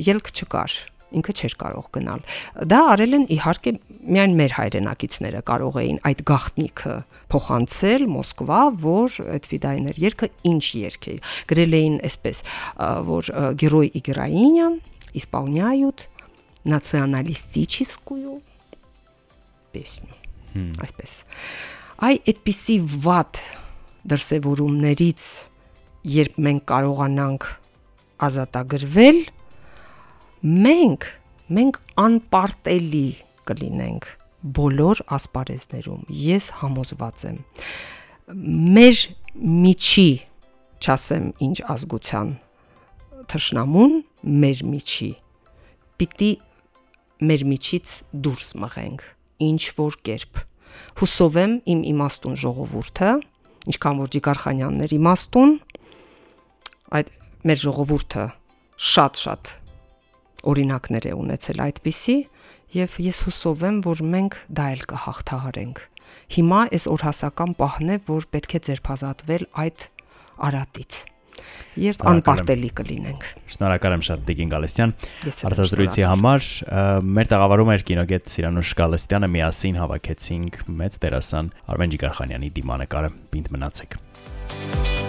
ելք չկար ինքը չէր կարող գնալ։ Դա արել են իհարկե միայն մեր հայրենակիցները կարող էին այդ գախտնիկը փոխանցել Մոսկվա, որ այդ ֆիդայներ երկը ինչ երկ է։ Գրել էին այսպես, որ գերոյ Իգրայինյան исполняют националистическую песню։ Այսպես։ Այ այդպիսի վատ դրսևորումներից երբ մենք կարողանանք ազատագրվել, մենք մենք անպարտելի կլինենք բոլոր ասպարեզներում։ Ես համոզված եմ։ Մեր միջի, չասեմ ինչ ազգության թշնամուն մեր միջի պիտի մեր միջից դուրս մղենք ինչ որ կերպ հուսով եմ իմ իմաստուն ժողովուրդը ինչքան որ Ջիգարխանյաններ իմաստուն այդ մեր ժողովուրդը շատ-շատ օրինակներ է ունեցել այդպիսի եւ ես հուսով եմ որ մենք դա էլ կհաղթահարենք հիմա այս օրհասական պահն է որ պետք է ձերբազատվել այդ արատից եւ անպարտելի կլինենք։ Շնորհակալ եմ շատ Տիգին Գալստյան։ Արծազրույցի համար մեր տաղավարում էր կինոգետ Սիրանուշ Գալստյանը միասին հավաքեցինք մեծ դերասան Արմեն Ջիգարխանյանի դիմանկարը։ Պինդ մնացեք։